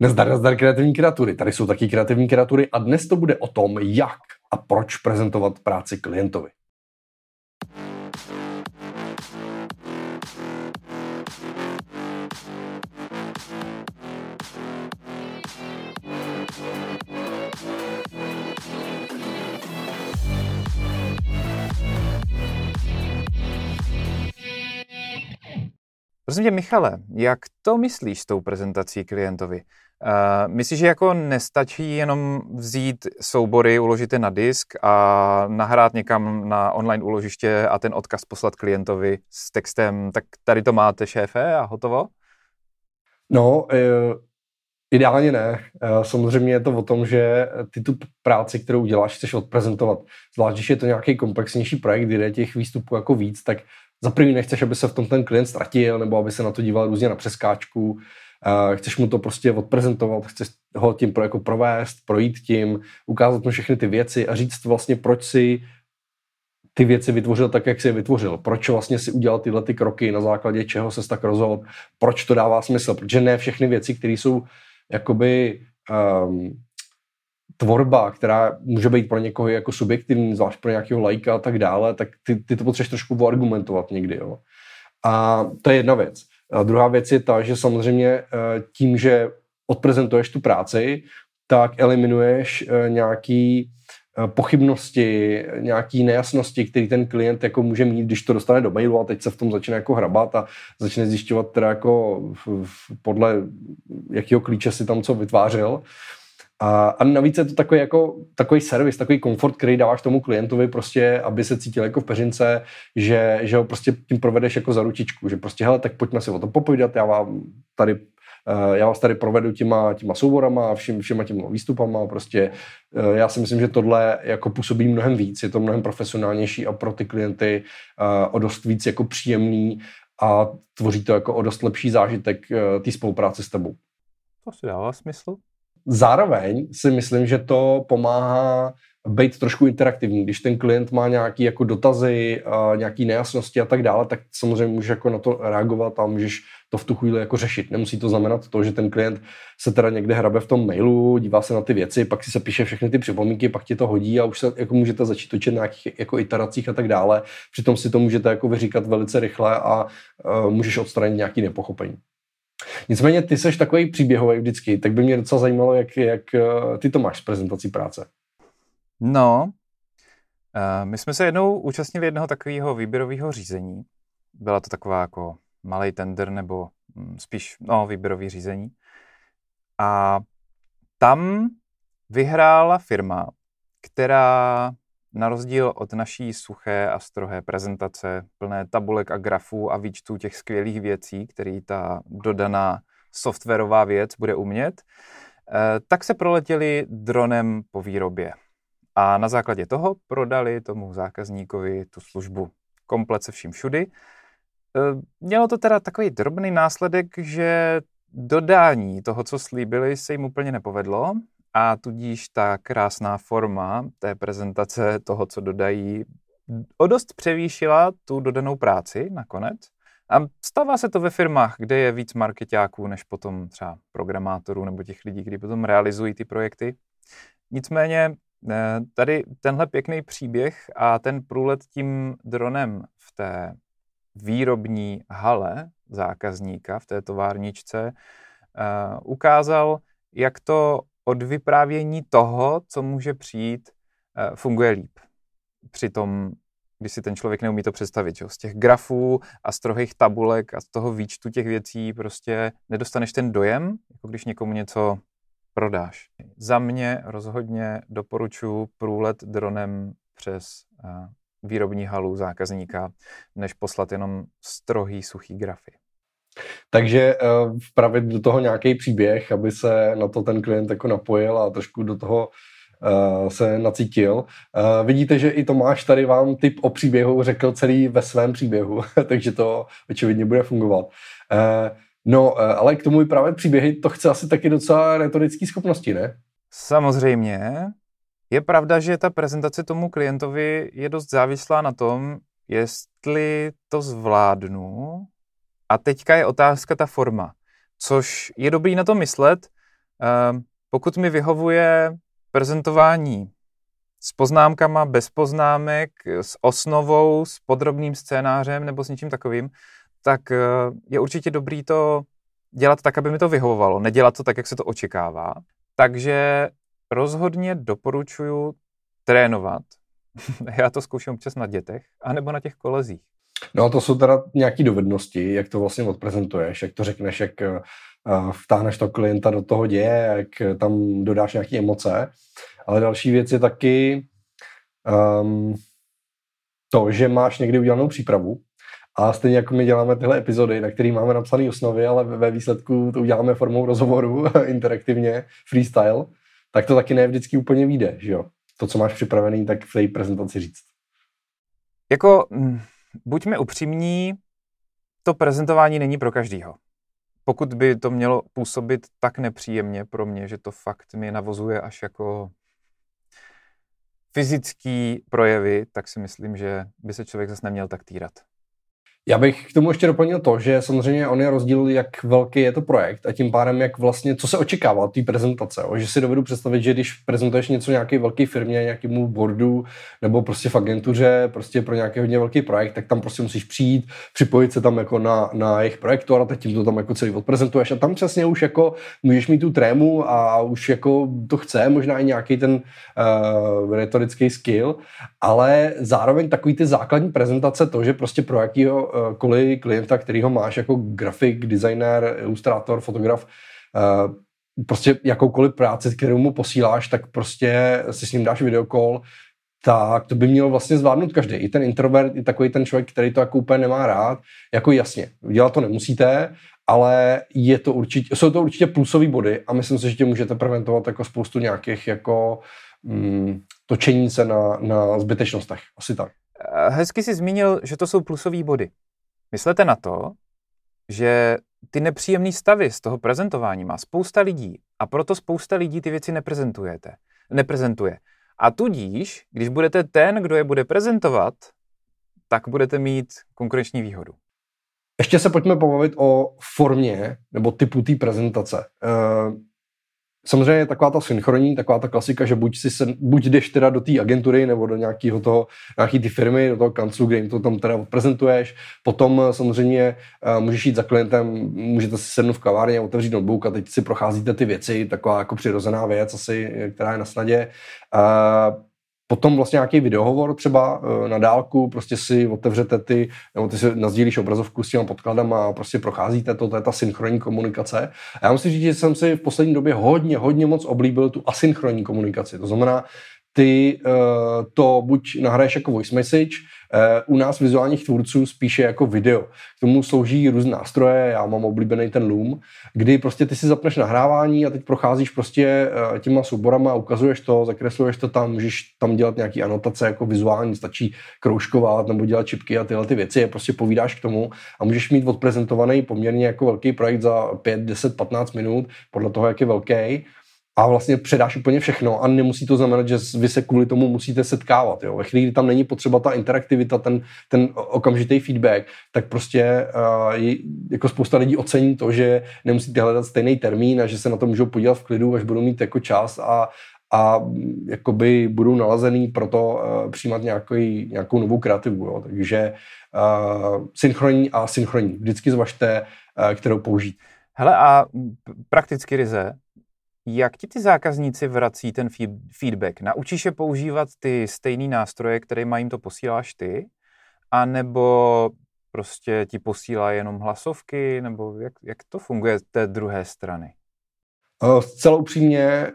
Nezdar, nezdar kreativní kreatury. Tady jsou taky kreativní kreatury a dnes to bude o tom, jak a proč prezentovat práci klientovi. Prosím tě, Michale, jak to myslíš s tou prezentací klientovi? Uh, myslíš, že jako nestačí jenom vzít soubory, uložit je na disk a nahrát někam na online úložiště a ten odkaz poslat klientovi s textem, tak tady to máte šéfe a hotovo? No, uh, ideálně ne. Uh, samozřejmě je to o tom, že ty tu práci, kterou děláš, chceš odprezentovat. Zvlášť, když je to nějaký komplexnější projekt, kde je těch výstupů jako víc, tak za první nechceš, aby se v tom ten klient ztratil, nebo aby se na to díval různě na přeskáčku. Chceš mu to prostě odprezentovat, chceš ho tím pro, jako provést, projít tím, ukázat mu všechny ty věci a říct vlastně, proč si ty věci vytvořil tak, jak si je vytvořil. Proč vlastně si udělal tyhle ty kroky, na základě čeho se tak rozhodl, proč to dává smysl. Protože ne všechny věci, které jsou jakoby um, tvorba, která může být pro někoho jako subjektivní, zvlášť pro nějakého lajka a tak dále, tak ty, ty to potřebuješ trošku argumentovat někdy. Jo. A to je jedna věc. A druhá věc je ta, že samozřejmě eh, tím, že odprezentuješ tu práci, tak eliminuješ eh, nějaký eh, pochybnosti, nějaký nejasnosti, který ten klient jako může mít, když to dostane do mailu a teď se v tom začne jako hrabat a začne zjišťovat teda jako podle jakého klíče si tam co vytvářel. A, a navíc je to takový, jako, takový servis, takový komfort, který dáváš tomu klientovi, prostě, aby se cítil jako v peřince, že, že ho prostě tím provedeš jako za ručičku, že prostě, hele, tak pojďme si o tom popovídat, já vám tady eh, já vás tady provedu těma, těma souborama, všim, všema těma výstupama, prostě eh, já si myslím, že tohle jako působí mnohem víc, je to mnohem profesionálnější a pro ty klienty uh, o dost víc jako příjemný a tvoří to jako o dost lepší zážitek té spolupráce s tebou. To si dává smysl. Zároveň si myslím, že to pomáhá být trošku interaktivní. Když ten klient má nějaké jako dotazy, nějaké nejasnosti a tak dále, tak samozřejmě můžeš jako na to reagovat a můžeš to v tu chvíli jako řešit. Nemusí to znamenat to, že ten klient se teda někde hrabe v tom mailu, dívá se na ty věci, pak si se píše všechny ty připomínky, pak ti to hodí a už se jako můžete začít točit na nějakých jako iteracích a tak dále. Přitom si to můžete jako vyříkat velice rychle a uh, můžeš odstranit nějaký nepochopení. Nicméně ty seš takový příběhový vždycky, tak by mě docela zajímalo, jak, jak eh, ty to máš s prezentací práce. No, uh, my jsme se jednou účastnili jednoho takového výběrového řízení. Byla to taková jako malý tender nebo hm, spíš no, výběrový řízení. A tam vyhrála firma, která na rozdíl od naší suché a strohé prezentace, plné tabulek a grafů a výčtů těch skvělých věcí, který ta dodaná softwarová věc bude umět, eh, tak se proletěli dronem po výrobě. A na základě toho prodali tomu zákazníkovi tu službu komplet se vším všudy. Eh, mělo to teda takový drobný následek, že dodání toho, co slíbili, se jim úplně nepovedlo a tudíž ta krásná forma té prezentace toho, co dodají, o dost převýšila tu dodanou práci nakonec. A stává se to ve firmách, kde je víc marketáků než potom třeba programátorů nebo těch lidí, kteří potom realizují ty projekty. Nicméně eh, tady tenhle pěkný příběh a ten průlet tím dronem v té výrobní hale zákazníka v té továrničce uh, ukázal, jak to od vyprávění toho, co může přijít, eh, funguje líp. Přitom, když si ten člověk neumí to představit, že? z těch grafů a z trochých tabulek a z toho výčtu těch věcí prostě nedostaneš ten dojem, jako když někomu něco prodáš. Za mě rozhodně doporučuji průlet dronem přes eh, výrobní halu zákazníka, než poslat jenom strohý, suchý grafy. Takže uh, vpravit do toho nějaký příběh, aby se na to ten klient jako napojil a trošku do toho uh, se nacítil. Uh, vidíte, že i Tomáš tady vám typ o příběhu řekl celý ve svém příběhu, takže to očividně bude fungovat. Uh, no, ale k tomu právě příběhy, to chce asi taky docela retorické schopnosti, ne? Samozřejmě. Je pravda, že ta prezentace tomu klientovi je dost závislá na tom, jestli to zvládnu a teďka je otázka ta forma, což je dobrý na to myslet, Uh, pokud mi vyhovuje prezentování s poznámkama, bez poznámek, s osnovou, s podrobným scénářem nebo s něčím takovým, tak eh, je určitě dobrý to dělat tak, aby mi to vyhovovalo, nedělat to tak, jak se to očekává. Takže rozhodně doporučuji trénovat. Já to zkouším občas na dětech, anebo na těch kolezích. No a to jsou teda nějaké dovednosti, jak to vlastně odprezentuješ, jak to řekneš, jak uh, vtáhneš to klienta do toho děje, jak tam dodáš nějaké emoce. Ale další věc je taky um, to, že máš někdy udělanou přípravu, a stejně jako my děláme tyhle epizody, na které máme napsané osnovy, ale ve výsledku to uděláme formou rozhovoru, interaktivně, freestyle, tak to taky ne vždycky úplně vyjde, že jo? To, co máš připravený, tak v té prezentaci říct. Jako, mm, buďme upřímní, to prezentování není pro každýho. Pokud by to mělo působit tak nepříjemně pro mě, že to fakt mi navozuje až jako fyzický projevy, tak si myslím, že by se člověk zase neměl tak týrat. Já bych k tomu ještě doplnil to, že samozřejmě on je rozdíl, jak velký je to projekt a tím pádem, jak vlastně, co se očekává od té prezentace. O, že si dovedu představit, že když prezentuješ něco nějaké velké firmě, nějakému boardu nebo prostě v agentuře, prostě pro nějaký hodně velký projekt, tak tam prostě musíš přijít, připojit se tam jako na, na jejich projektor a tím to tam jako celý odprezentuješ a tam přesně už jako můžeš mít tu trému a už jako to chce, možná i nějaký ten uh, retorický skill, ale zároveň takový ty základní prezentace, to, že prostě pro jakýho kvůli klienta, kterýho máš jako grafik, designer, ilustrátor, fotograf, eh, prostě jakoukoliv práci, kterou mu posíláš, tak prostě si s ním dáš videokol, tak to by měl vlastně zvládnout každý. I ten introvert, i takový ten člověk, který to jako úplně nemá rád. Jako jasně, dělat to nemusíte, ale je to určitě, jsou to určitě plusové body a myslím si, že tě můžete preventovat jako spoustu nějakých jako mm, točení se na, na zbytečnostech. Asi tak. Eh, hezky si zmínil, že to jsou plusové body. Myslete na to, že ty nepříjemné stavy z toho prezentování má spousta lidí a proto spousta lidí ty věci neprezentujete, neprezentuje. A tudíž, když budete ten, kdo je bude prezentovat, tak budete mít konkurenční výhodu. Ještě se pojďme pobavit o formě nebo typu té prezentace. Eh, Samozřejmě je taková ta synchronní, taková ta klasika, že buď, si se, buď jdeš teda do té agentury nebo do nějakého toho, nějaký ty firmy, do toho kanclu, kde jim to tam teda prezentuješ. Potom eh, samozřejmě uh, můžeš jít za klientem, můžete si sednout v kavárně, otevřít notebook a teď si procházíte ty věci, taková jako přirozená věc asi, která je na snadě. Potom vlastně nějaký videohovor třeba e, na dálku, prostě si otevřete ty, nebo ty si nazdílíš obrazovku s těma podkladama a prostě procházíte to, to je ta synchronní komunikace. A já musím říct, že jsem si v poslední době hodně, hodně moc oblíbil tu asynchronní komunikaci. To znamená, ty uh, to buď nahraješ jako voice message, uh, u nás vizuálních tvůrců spíše jako video. K tomu slouží různé nástroje, já mám oblíbený ten Loom, kdy prostě ty si zapneš nahrávání a teď procházíš prostě uh, těma souborama, ukazuješ to, zakresluješ to tam, můžeš tam dělat nějaký anotace jako vizuální, stačí kroužkovat nebo dělat čipky a tyhle ty věci, je prostě povídáš k tomu a můžeš mít odprezentovaný poměrně jako velký projekt za 5, 10, 15 minut, podle toho, jak je velký a vlastně předáš úplně všechno a nemusí to znamenat, že vy se kvůli tomu musíte setkávat. Jo. Ve chvíli, kdy tam není potřeba ta interaktivita, ten, ten okamžitý feedback, tak prostě uh, jako spousta lidí ocení to, že nemusíte hledat stejný termín a že se na to můžou podívat v klidu, až budou mít jako čas a, a jakoby budou nalazený pro to uh, přijímat nějaký, nějakou novou kreativu. Jo. Takže uh, synchronní a synchronní. Vždycky zvažte, uh, kterou použít. Hele a prakticky ryze, jak ti ty zákazníci vrací ten feedback? Naučíš je používat ty stejné nástroje, které jim to posíláš ty? A nebo prostě ti posílá jenom hlasovky? Nebo jak, jak to funguje z té druhé strany? Uh, zcela upřímně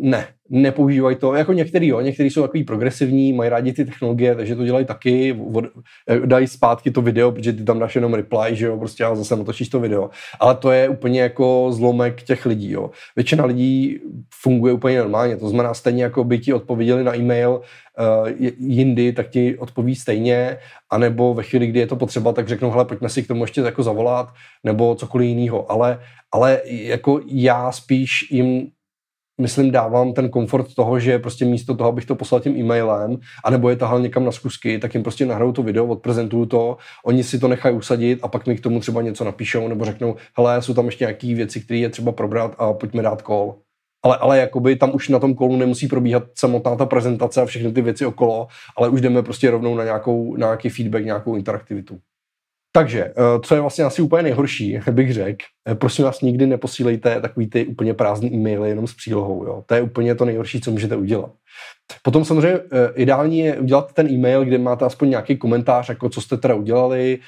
ne nepoužívají to, jako některý jo, některý jsou takový progresivní, mají rádi ty technologie, takže to dělají taky, od, eh, dají zpátky to video, protože ty tam dáš jenom reply, že jo, prostě a zase natočíš to video. Ale to je úplně jako zlomek těch lidí, jo. Většina lidí funguje úplně normálně, to znamená stejně jako by ti odpověděli na e-mail uh, jindy, tak ti odpoví stejně, anebo ve chvíli, kdy je to potřeba, tak řeknou, hele, pojďme si k tomu ještě jako zavolat, nebo cokoliv jiného. Ale, ale jako já spíš jim myslím, dávám ten komfort toho, že prostě místo toho, abych to poslal tím e-mailem, anebo je tahal někam na zkusky, tak jim prostě nahraju to video, odprezentuju to, oni si to nechají usadit a pak mi k tomu třeba něco napíšou nebo řeknou, hele, jsou tam ještě nějaké věci, které je třeba probrat a pojďme dát call. Ale, ale jakoby tam už na tom kolu nemusí probíhat samotná ta prezentace a všechny ty věci okolo, ale už jdeme prostě rovnou na, nějakou, na nějaký feedback, nějakou interaktivitu. Takže, eh, co je vlastně asi úplně nejhorší, bych řekl, eh, prosím vás, nikdy neposílejte takový ty úplně prázdný e-maily jenom s přílohou. Jo? To je úplně to nejhorší, co můžete udělat. Potom samozřejmě eh, ideální je udělat ten e-mail, kde máte aspoň nějaký komentář, jako co jste teda udělali,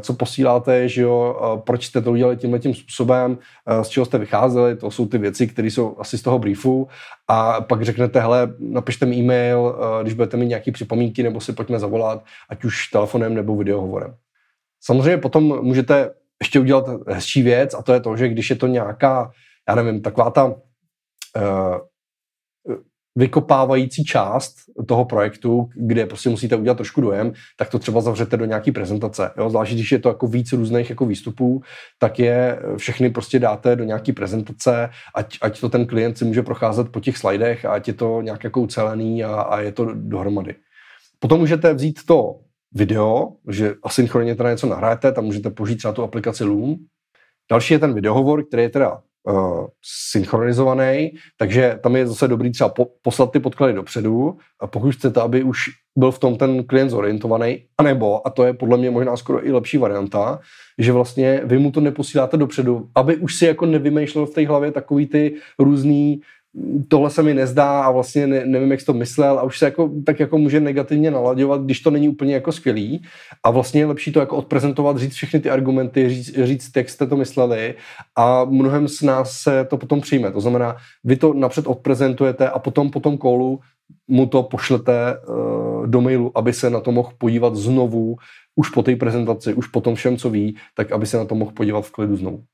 co posíláte, že jo, proč jste to udělali tímhle tím způsobem, z čeho jste vycházeli, to jsou ty věci, které jsou asi z toho briefu a pak řeknete, hele, napište mi e-mail, když budete mít nějaké připomínky, nebo si pojďme zavolat, ať už telefonem nebo videohovorem. Samozřejmě potom můžete ještě udělat hezčí věc a to je to, že když je to nějaká, já nevím, taková ta uh, vykopávající část toho projektu, kde prostě musíte udělat trošku dojem, tak to třeba zavřete do nějaký prezentace. Jo? Zvlášť, když je to jako víc různých jako výstupů, tak je všechny prostě dáte do nějaký prezentace, ať, ať to ten klient si může procházet po těch slidech ať je to nějak jako ucelený a, a je to dohromady. Potom můžete vzít to video, že asynchronně teda něco nahrajete, tam můžete použít třeba tu aplikaci Loom. Další je ten videohovor, který je teda uh, synchronizovaný, takže tam je zase dobrý třeba po, poslat ty podklady dopředu, a pokud chcete, aby už byl v tom ten klient zorientovaný, anebo, a to je podle mě možná skoro i lepší varianta, že vlastně vy mu to neposíláte dopředu, aby už si jako nevymýšlel v té hlavě takový ty různý tohle se mi nezdá a vlastně ne, nevím, jak jsi to myslel a už se jako, tak jako může negativně nalaďovat, když to není úplně jako skvělý a vlastně je lepší to jako odprezentovat, říct všechny ty argumenty, říct, říct jak jste to mysleli a mnohem z nás se to potom přijme. To znamená, vy to napřed odprezentujete a potom po tom kolu mu to pošlete uh, do mailu, aby se na to mohl podívat znovu, už po té prezentaci, už po tom všem, co ví, tak aby se na to mohl podívat v klidu znovu.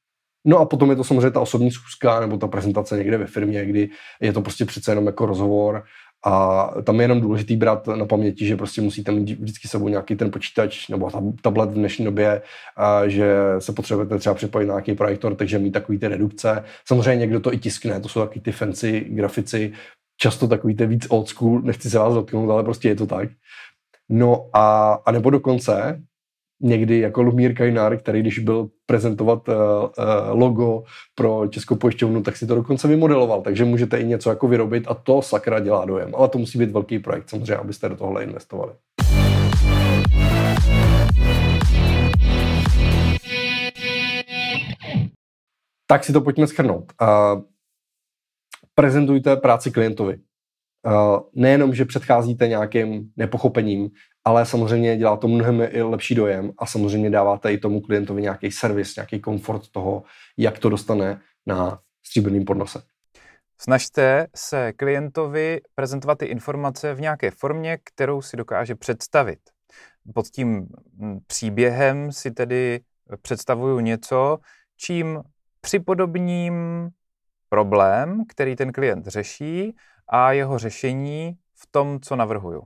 No a potom je to samozřejmě ta osobní schůzka nebo ta prezentace někde ve firmě, kdy je to prostě přece jenom jako rozhovor a tam je jenom důležitý brát na paměti, že prostě musíte mít vždycky sebou nějaký ten počítač nebo tablet v dnešní době, a že se potřebujete třeba připojit na nějaký projektor, takže mít takový ty redukce. Samozřejmě někdo to i tiskne, to jsou takový ty fancy grafici, často takový ty víc old school, nechci se vás dotknout, ale prostě je to tak. No a, a nebo dokonce někdy jako Lumír Kajnár, který když byl prezentovat uh, uh, logo pro Českou pojišťovnu, tak si to dokonce vymodeloval, takže můžete i něco jako vyrobit a to sakra dělá dojem. Ale to musí být velký projekt samozřejmě, abyste do tohle investovali. Tak si to pojďme schrnout. Uh, prezentujte práci klientovi. Uh, nejenom, že předcházíte nějakým nepochopením, ale samozřejmě dělá to mnohem lepší dojem a samozřejmě dáváte i tomu klientovi nějaký servis, nějaký komfort toho, jak to dostane na stříbrným podnose. Snažte se klientovi prezentovat ty informace v nějaké formě, kterou si dokáže představit. Pod tím hm, příběhem si tedy představuju něco, čím připodobním problém, který ten klient řeší a jeho řešení v tom, co navrhuju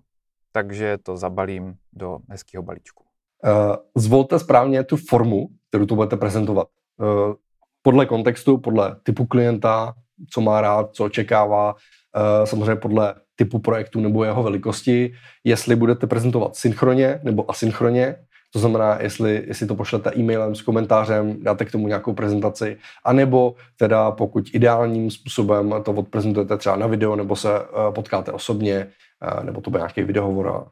takže to zabalím do hezkého balíčku. Uh, zvolte správně tu formu, kterou to budete prezentovat. Uh, podle kontextu, podle typu klienta, co má rád, co očekává, uh, samozřejmě podle typu projektu nebo jeho velikosti, jestli budete prezentovat synchronně nebo asynchronně, to znamená, jestli, jestli to pošlete e-mailem s komentářem, dáte k tomu nějakou prezentaci, anebo teda pokud ideálním způsobem to odprezentujete třeba na video, nebo se potkáte osobně, nebo to bude nějaký videohovor a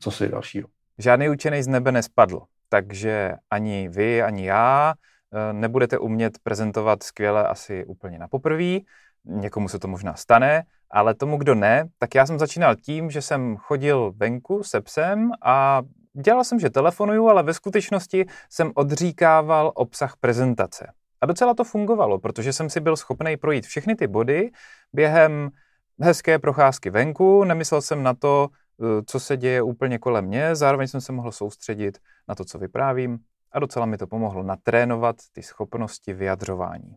co si dalšího. Žádný učený z nebe nespadl, takže ani vy, ani já e, nebudete umět prezentovat skvěle asi úplně na poprví, někomu se to možná stane, ale tomu, kdo ne, tak já jsem začínal tím, že jsem chodil venku se psem a dělal jsem, že telefonuju, ale ve skutečnosti jsem odříkával obsah prezentace. A docela to fungovalo, protože jsem si byl schopný projít všechny ty body během hezké procházky venku, nemyslel jsem na to, eh, co se děje úplně kolem mě, zároveň jsem se mohl soustředit na to, co vyprávím a docela mi to pomohlo natrénovat ty schopnosti vyjadřování.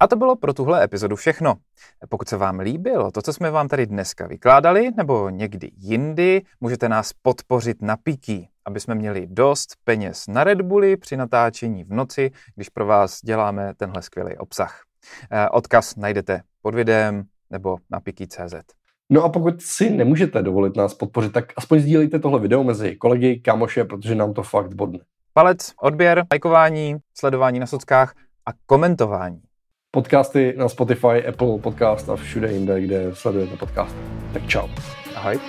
A to bylo pro tuhle epizodu všechno. Pokud se vám líbilo to, co jsme vám tady dneska vykládali, nebo někdy jindy, můžete nás podpořit na Piki. aby jsme měli dost peněz na Red Bulli při natáčení v noci, když pro vás děláme tenhle skvělý obsah. Eh, odkaz najdete pod videem nebo na piki.cz. No a pokud si nemůžete dovolit nás podpořit, tak aspoň sdílejte tohle video mezi kolegy, kamoše, protože nám to fakt bodne. Palec, odběr, lajkování, sledování na sockách a komentování. Podcasty na Spotify, Apple Podcast a všude jinde, kde sledujete podcast. Tak čau. Ahoj.